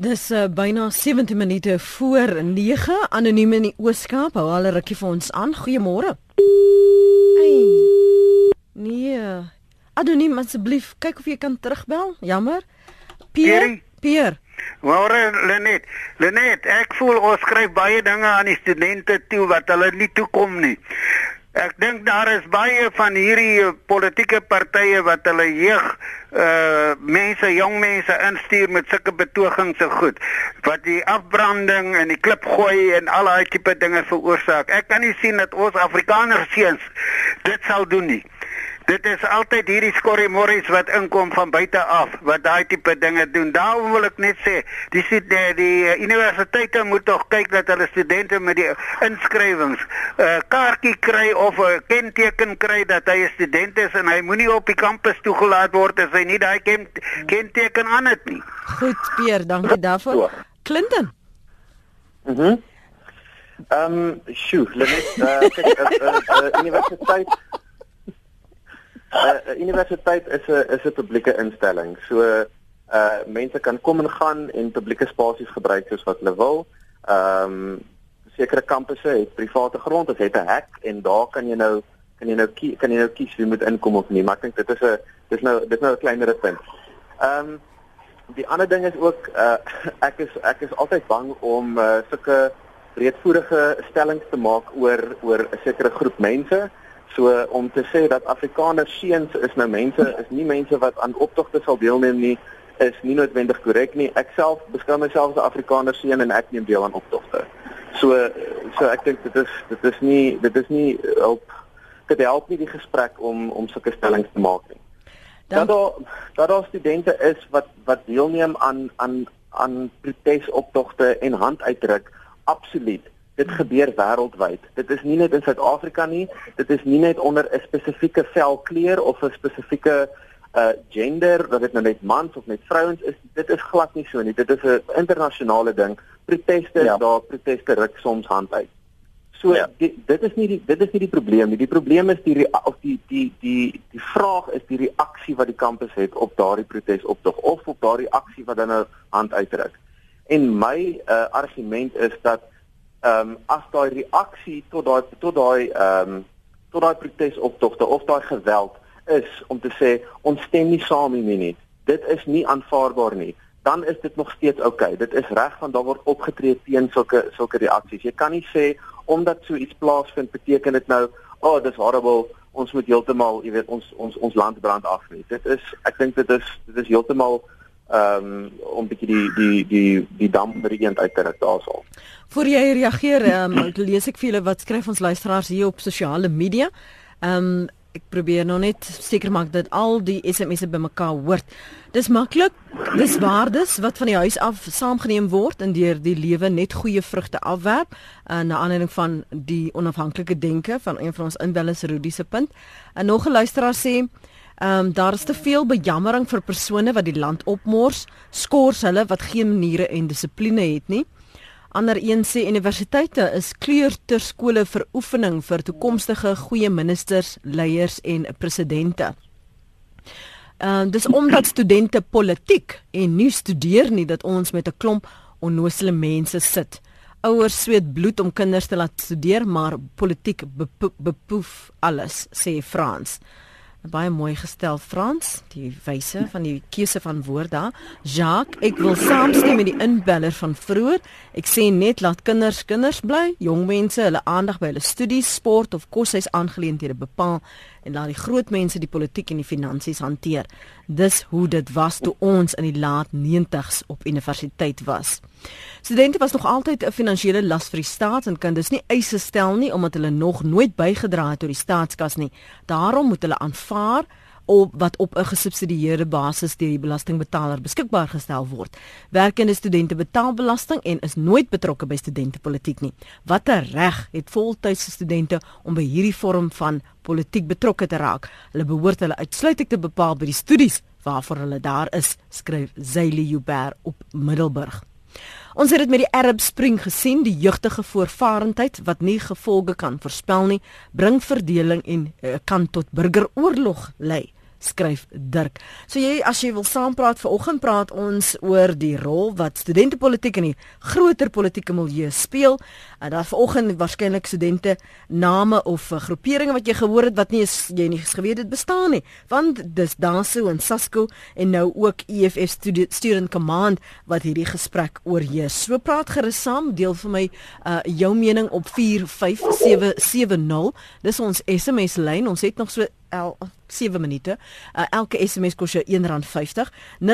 Dis uh, byna 70 minute voor 9 anoniem in die Ooskaap. Hou al 'n rukkie vir ons aan. Goeiemôre. Hey. Nee. Anoniem asseblief, kyk of jy kan terugbel. Jammer. Pierre. Pierre. Môre Lenet. Lenet, ek voel ons skryf baie dinge aan die studente toe wat hulle nie toekom nie. Ek dink daar is baie van hierdie eh, politieke partye wat hulle jeug uh mense, jong mense instuur met sulke betogings se goed wat die afbranding en die klip gooi en al daai tipe dinge veroorsaak. Ek kan nie sien dat ons Afrikaners seuns dit sal doen nie. Dit is altyd hierdie skorrimorries wat inkom van buite af wat daai tipe dinge doen. Daarom wil ek net sê, die die, die, die universiteite moet tog kyk dat hulle studente met die inskrywings 'n uh, eh, kaartjie kry of 'n kenteken kry dat hy 'n student is en hy moenie op die kampus toegelaat word as hy nie daai ken, kenteken aan het nie. Goed, Peer, dankie daarvoor. Clinton. Mhm. Mm ehm, um, sjoe, net uh, kyk, uh, uh, uh, universiteit 'n uh, universiteit is 'n is 'n publieke instelling. So uh mense kan kom en gaan en publieke spasies gebruik soos wat hulle wil. Ehm um, sekere kampusse het private grond, dit het 'n hek en daar kan jy nou kan jy nou kie, kan jy nou kies wie moet inkom of nie. Maar ek dink dit is 'n dis nou dis nou 'n kleiner punt. Ehm um, die ander ding is ook uh ek is ek is altyd bang om uh sulke breedvoerige stellings te maak oor oor 'n sekere groep mense So om te sê dat Afrikaner seuns is nou mense is nie mense wat aan optogte sal deelneem nie is nie noodwendig korrek nie. Ek self beskou myself as 'n Afrikaner seun en ek neem deel aan optogte. So so ek dink dit is dit is nie dit is nie help dit help nie die gesprek om om sulke stellings te maak nie. Dat daar dat daar studente is wat wat deelneem aan aan aan protesoptogte en handuitdruk absoluut dit gebeur wêreldwyd. Dit is nie net in Suid-Afrika nie dit is nie net onder 'n spesifieke velkleur of 'n spesifieke uh gender dat dit nou net mans of net vrouens is dit is glad nie so nie. Dit is 'n internasionale ding. Proteste ja. daar proteste ruk soms hand uit. So ja. die, dit is nie die dit is nie die probleem nie. Die probleem is die of die die die die vraag is die reaksie wat die kampus het op daardie protesoptog of op daardie aksie wat dan nou hand uitdruk en my uh argument is dat ehm um, as daai reaksie tot daai tot daai ehm um, tot daai protesoptogte of daai geweld is om te sê ons stem nie saam hiermee nie. Dit is nie aanvaarbaar nie. Dan is dit nog steeds oukei. Okay. Dit is reg van daar word opgetree teen sulke sulke reaksies. Jy kan nie sê omdat so iets plaasvind beteken dit nou, "Oh, dis horrible. Ons moet heeltemal, jy weet, ons ons ons land brand af nie." Dit is ek dink dit is dit is heeltemal ehm um, om bietjie die die die die dam by die eend uit te ruk daarsal. Voor jy reageer, ehm um, lees ek vir julle wat skryf ons luisteraars hier op sosiale media. Ehm um, ek probeer nog net seker maak dat al die SMS'e bymekaar hoort. Dis maklik. Dis waardes wat van die huis af saamgeneem word en deur die lewe net goeie vrugte afwerp uh, na aanleiding van die onafhanklike denke van een van ons inwellers Rudy se punt. En nog 'n luisteraar sê Ehm um, daar is te veel bejammering vir persone wat die land opmors, skors hulle wat geen maniere en dissipline het nie. Ander een sê universiteite is kleuterskole vir oefening vir toekomstige goeie ministers, leiers en presidente. Ehm uh, dis omdat studente politiek en nie studeer nie dat ons met 'n klomp onnoosele mense sit. Ouers sweet bloed om kinders te laat studeer, maar politiek bepoef alles, sê Frans baie mooi gestel Frans, die wyse van die keuse van woorde. Jacques, ek wil saamstem met die inbeller van vroeër. Ek sê net laat kinders kinders bly, jong mense hulle aandag by hulle studies, sport of koshuis aangeleenthede bepaal en laat die groot mense die politiek en die finansies hanteer. Dis hoe dit was toe ons in die laat 90s op universiteit was. Studente was nog altyd 'n finansiële las vir die staat en kan dus nie eise stel nie omdat hulle nog nooit bygedra het tot die staatskas nie. Daarom moet hulle aanvaar op wat op 'n gesubsidieerde basis deur die belastingbetaler beskikbaar gestel word. Werkende studente betaal belasting en is nooit betrokke by studentepolitiek nie. Watter reg het voltydse studente om by hierdie vorm van politiek betrokke te raak? Hulle behoort hulle uitsluitlik te bepaal by die studies waarvoor hulle daar is, skryf Zayli Uber op Middelburg. Ons het dit met die Arab Spring gesien, die jeugtige voorvarendheid wat nie gevolge kan voorspel nie, bring verdeling en uh, kan tot burgeroorlog lei skryf Dirk. So jy as jy wil saampraat vanoggend praat ons oor die rol wat studentepolitiek in die groter politieke milieu speel. En daar vanoggend waarskynlik studente name of groeperinge wat jy gehoor het wat nie is jy nie geweet het bestaan nie. Want dis Daso en Sasco en nou ook EFF Student Command wat hierdie gesprek oorheers. So praat gerus saam, deel vir my uh, jou mening op 45770. Dis ons SMS lyn. Ons het nog so 7 minute. Uh, elke SMS kos jou R1.50. 0891104553.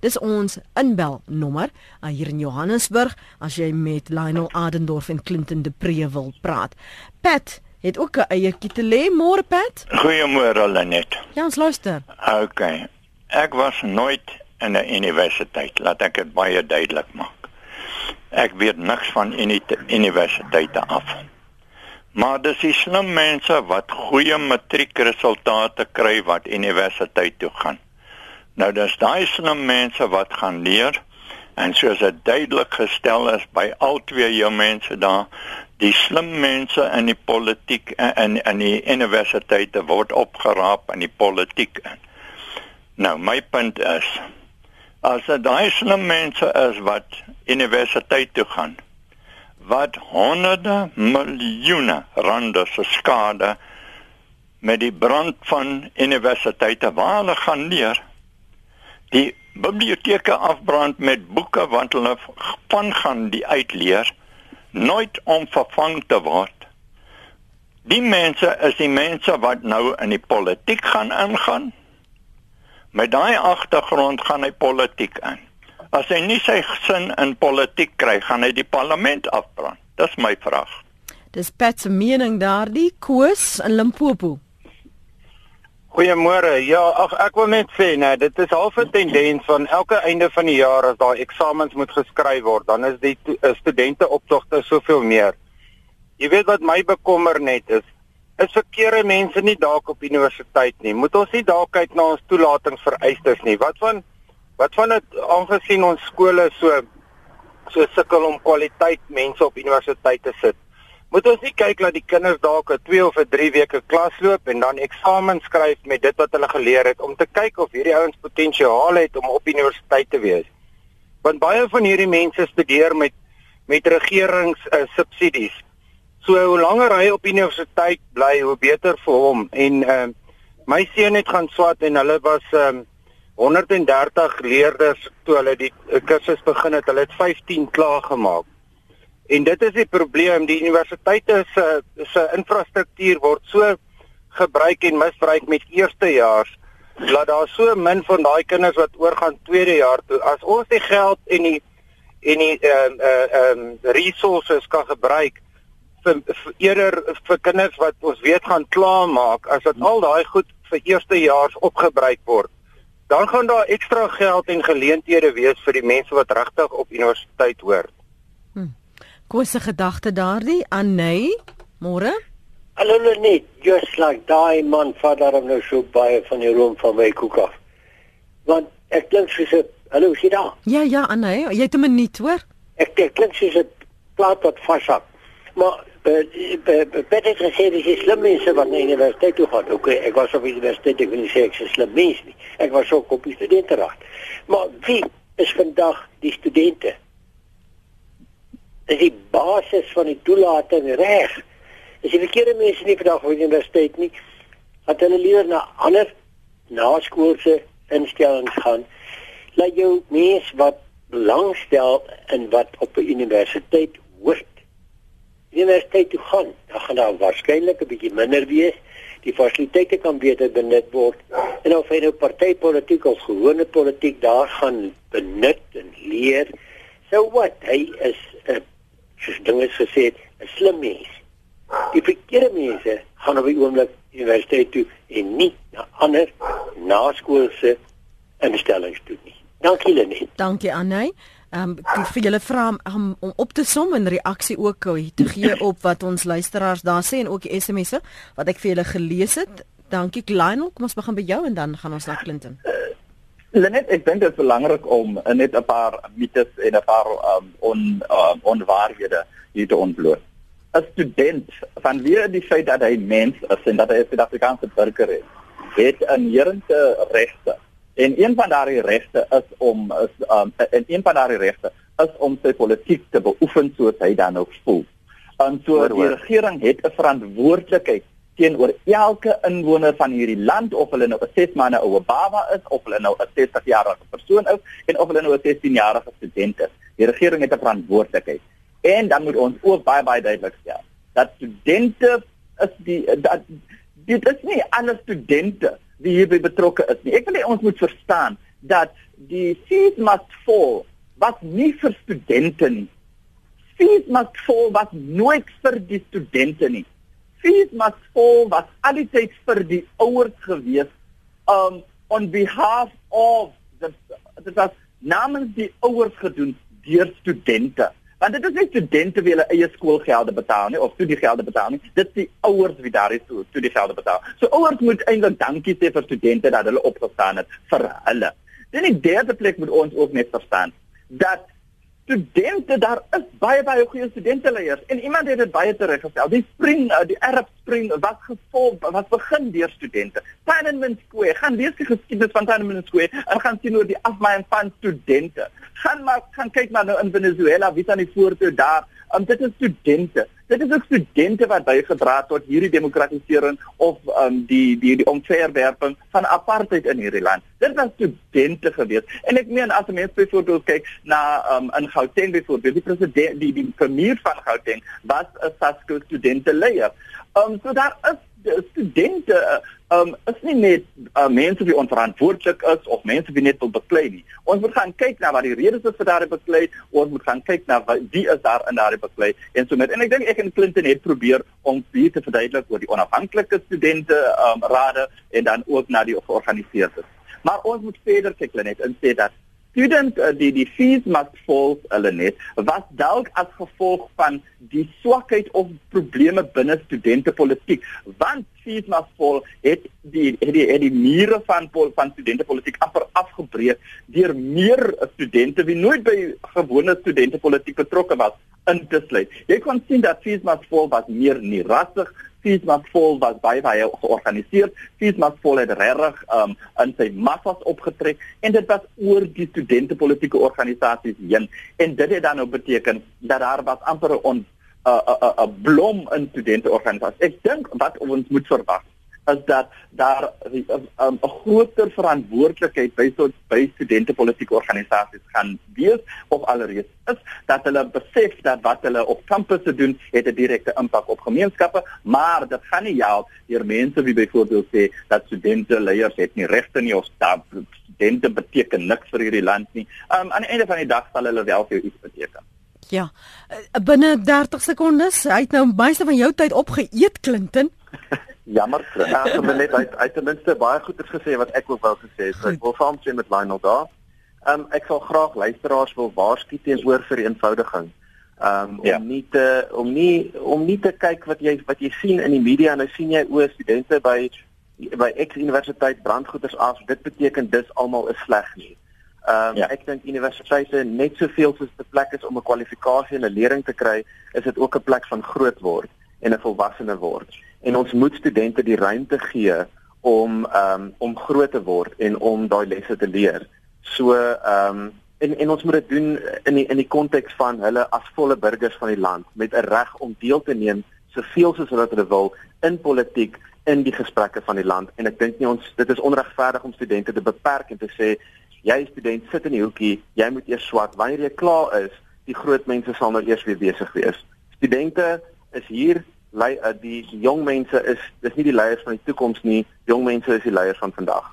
Dis ons inbel nommer uh, hier in Johannesburg as jy met Lionel Adendorf en Clinton de Pre wil praat. Pat het ook 'n eie kitele môre Pat. Goeiemôre Lenet. Ja, ons luister. OK. Ek was nooit in 'n universiteit, laat ek dit baie duidelik maak. Ek weet niks van universiteite af. Maar dis die slim mense wat goeie matriekresultate kry wat universiteit toe gaan. Nou dis daai slim mense wat gaan leer en soos dit duidelik gestel is by al twee jou mense daar, die slim mense in die politiek en in die universiteite word opgeraap in die politiek in. Nou my punt is as dit daai slim mense is wat universiteit toe gaan, wat honderde miljoene rande se skade met die brand van universiteite waar hulle gaan leer die biblioteke afbrand met boeke wat hulle van gaan die uitleer nooit om vervang te word Die mense is die mense wat nou in die politiek gaan ingaan. Met daai agtergrond gaan hy politiek in. As hy nie sy sin in politiek kry, gaan hy die parlement afbrand. Dis my vraag. Dis Pat se mening daardie koers in Limpopo. Goeiemôre. Ja, ag ek wil net sê, nee, dit is half 'n tendens van elke einde van die jaar as daai eksamens moet geskryf word, dan is die studente optogte soveel meer. Jy weet wat my bekommer net is, is verkeerde mense nie dalk op universiteit nie. Moet ons nie dalk kyk na ons toelatingsvereistes nie. Wat van wat van dit aangesien ons skole so so sukkel om kwaliteit mense op universiteit te sit? Moet ons nie kyk dat die kinders dalk 'n 2 of 'n 3 weke klas loop en dan eksamen skryf met dit wat hulle geleer het om te kyk of hierdie ouens potensiaal het om op universiteit te wees. Want baie van hierdie mense studeer met met regerings uh, subsidies. So hoe langer hy op universiteit bly, hoe beter vir hom. En uh, my seun het gaan swat en hulle was um, 130 leerders toe hulle die uh, kursus begin het. Hulle het 15 klaar gemaak. En dit is die probleem, die universiteite se se infrastruktuur word so gebruik en misbruik met eerstejaars dat daar so min van daai kinders wat oorgaan tweede jaar toe. As ons die geld en die en die ehm uh, ehm uh, um, resources kan gebruik vir, vir eerder vir kinders wat ons weet gaan klaar maak as dit al daai goed vir eerstejaars opgebruik word dan gaan daar ekstra geld en geleenthede wees vir die mense wat regtig op universiteit hoort. Kosse gedagte daardie aan Ney. Môre? Hallo net, just like daai man vader om nou so baie van die room van my koek af. Want ek klink soos 'n hallo, sien daar? Ja, ja, Anne, jy het 'n minuut, hoor? Ek ek klink soos 'n plaat wat vashak. Maar Peter het gesê dis slim mense wat na universiteit toe gaan. Okay, ek was op universiteit, ek wil nie sê ek is slim mens. Ek was ook op die studenteraad. Maar wie is vandag die studente? Dis die basis van die toelating reg. As jy verkeerde mense nie vandag op universiteit nie, dat hulle liewer na ander naskoolse instellings gaan. Laat jou mens wat belangstel in wat op 'n universiteit hoort universiteit toe gaan, dan gaan daar waarskynlik 'n bietjie minder wees. Die fasiliteite kan beter benut word. En of hy nou partytetiek of gewone politiek daar gaan benut en leer, so wat? Hy is 'n soos dinge gesê, 'n slim mens. Die verkeerde mense gaan op die oomblik universiteit toe en nie na ander naskoolse instellings toe nie. Dankie Lenie. Dankie Anne. Ehm um, vir julle vra um, om op te som en reaksie ook te gee op wat ons luisteraars daar sê en ook die SMS'e wat ek vir julle gelees het. Dankie Lionel, kom ons begin by jou en dan gaan ons na Clinton. Uh, Lenet, ek dink dit is belangrik om net 'n paar mites en 'n paar um, on uh, onwaarhede hier te ontbloot. 'n Student van wie die feit dat hy mens is en dat hy 'n Suid-Afrikaanse burger is, het 'n inherente regte En een van daardie regte is om is um en een van daardie regte is om sy politiek te beoefen soos hy dan ook voel. En so hoor, hoor. die regering het 'n verantwoordelikheid teenoor elke inwoner van hierdie land of hulle nou 'n 6 maande oue baba is of hulle nou 'n 60 jarige persoon is en of hulle nou 'n 16 jarige student is. Die regering het 'n verantwoordelikheid. En dan moet ons ook baie baie duidelik stel dat studente is die dat dit is nie alle studente wie hierby betrokke is nie. Ek wil hê ons moet verstaan dat die fees must fall wat nie vir studente nie. Fees must fall wat nooit vir die studente nie. Fees must fall wat altyd vir die ouers gewees um on behalf of the dit was namens die ouers gedoen deur studente want dit is nie studente wie hulle eie skoolgelde betaal nie of studiegelde betaal nie. Dit is die ouers wie daar is toe studiegelde betaal. So ouers moet eintlik dankie sê vir studente dat hulle opgestaan het vir hulle. Dan in derde plek moet ons ook net verstaan dat studente daar is baie baie goeie studenteleiers. En iemand het dit baie tereggestel die spring uh, die Arab spring wat gevolg wat begin deur studente. Tiananmen Square gaan lees die geskiedenis van Tiananmen Square en gaan sien hoe die afmaai van studente. Gaan maar gaan kyk maar nou in Venezuela wie staan die voortoe daar? Um, dit is studente Dit is ook studente wat bygedra het tot hierdie demokratisering of um, die die die omverwerping van apartheid in hierdie land. Dit was studente gewees. En ek meen as mense byvoorbeeld kyk na um, in Gauteng byvoorbeeld, die president die die premier van Gauteng was 'n SASCO studente leier. Um, so daar is studente um, is nie net uh, mense wie onverantwoordelik is of mense wie net wil beklei nie. Ons moet gaan kyk na wat die redes is vir daardie beklei, ons moet gaan kyk na wat wie is daar in daardie beklei en so met en ek dink ek en Clinton het probeer om hier te verduidelik oor die onafhanklike studente um, rade en dan ook na die georganiseerdes. Maar ons moet verder kyk net en sê dat student uh, die die fees must fall hulle net was dalk as gevolg van die swakheid of probleme binne studente politiek want fees must fall het die het die, het die mure van van studente politiek amper afgebreek deur meer studente wie nooit by gewone studente politiek betrokke was in te sluit. Jy kon sien dat fees must fall was meer nie rassig Fiesmas vol was baie baie georganiseer. Fiesmas vol het regtig um in sy massas opgetrek en dit was oor die studente politieke organisasies heen en dit het dan nou beteken dat daar was amper 'n 'n 'n blom in studente organisasies. Ek dink wat ons moet verwag is dat daar 'n um, groter verantwoordelikheid by so by studente politieke organisasies gaan wees of alreeds is dat hulle besef dat wat hulle op kampusse doen het 'n direkte impak op gemeenskappe maar dit gaan nie help deur mense wie byvoorbeeld sê dat studente leiers het nie regte nie of dat studente beteken niks vir hierdie land nie um, aan die einde van die dag sal hulle wel vir iets beteken Ja, eh, binne 30 sekondes, hy het nou meeste van jou tyd opgeëet Clinton. Jammer, ja, ek het net uit uit ten minste baie goeders gesê wat ek ook wou gesê het. So ek wil saamstem met Lionel daar. Ehm um, ek sal graag luisteraars wil waarsku teenoor vir eenvoudiging. Ehm um, om ja. nie te om nie om nie te kyk wat jy wat jy sien in die media en nou sien jy o, studente by by X universiteit brandgoeders af. Dit beteken dis almal is sleg nie. Ehm um, ja. ek dink universiteite net soveel soos 'n plek is om 'n kwalifikasie en 'n lering te kry, is dit ook 'n plek van groot word en 'n volwassene word en ons moet studente die ruimte gee om um, om groot te word en om daai lesse te leer. So ehm um, en en ons moet dit doen in die in die konteks van hulle as volle burgers van die land met 'n reg om deel te neem soveel soos hulle wil in politiek in die gesprekke van die land. En ek dink nie ons dit is onregverdig om studente te beperk en te sê jy student sit in die hoekie jy moet eers swat. Wanneer jy klaar is die groot mense sal nou eers weer besig wees. Studente is hier lei uh, die jong mense is dis nie die leiers van die toekoms nie, jong mense is die leiers van vandag.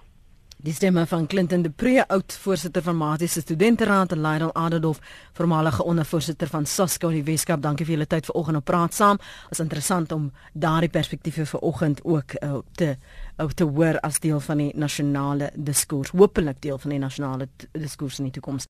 Die stemme van Clinton de Pre, oud voorsitter van Matiese Studenteraad en Lionel Adolf, voormalige ondervoorsitter van Sasko in die Weskaap. Dankie vir julle tyd vanoggend op praat saam. Is interessant om daardie perspektiewe vanoggend ook uh, te uh, te hoor as deel van die nasionale diskurs. Hoopelik deel van die nasionale diskurs in die toekoms.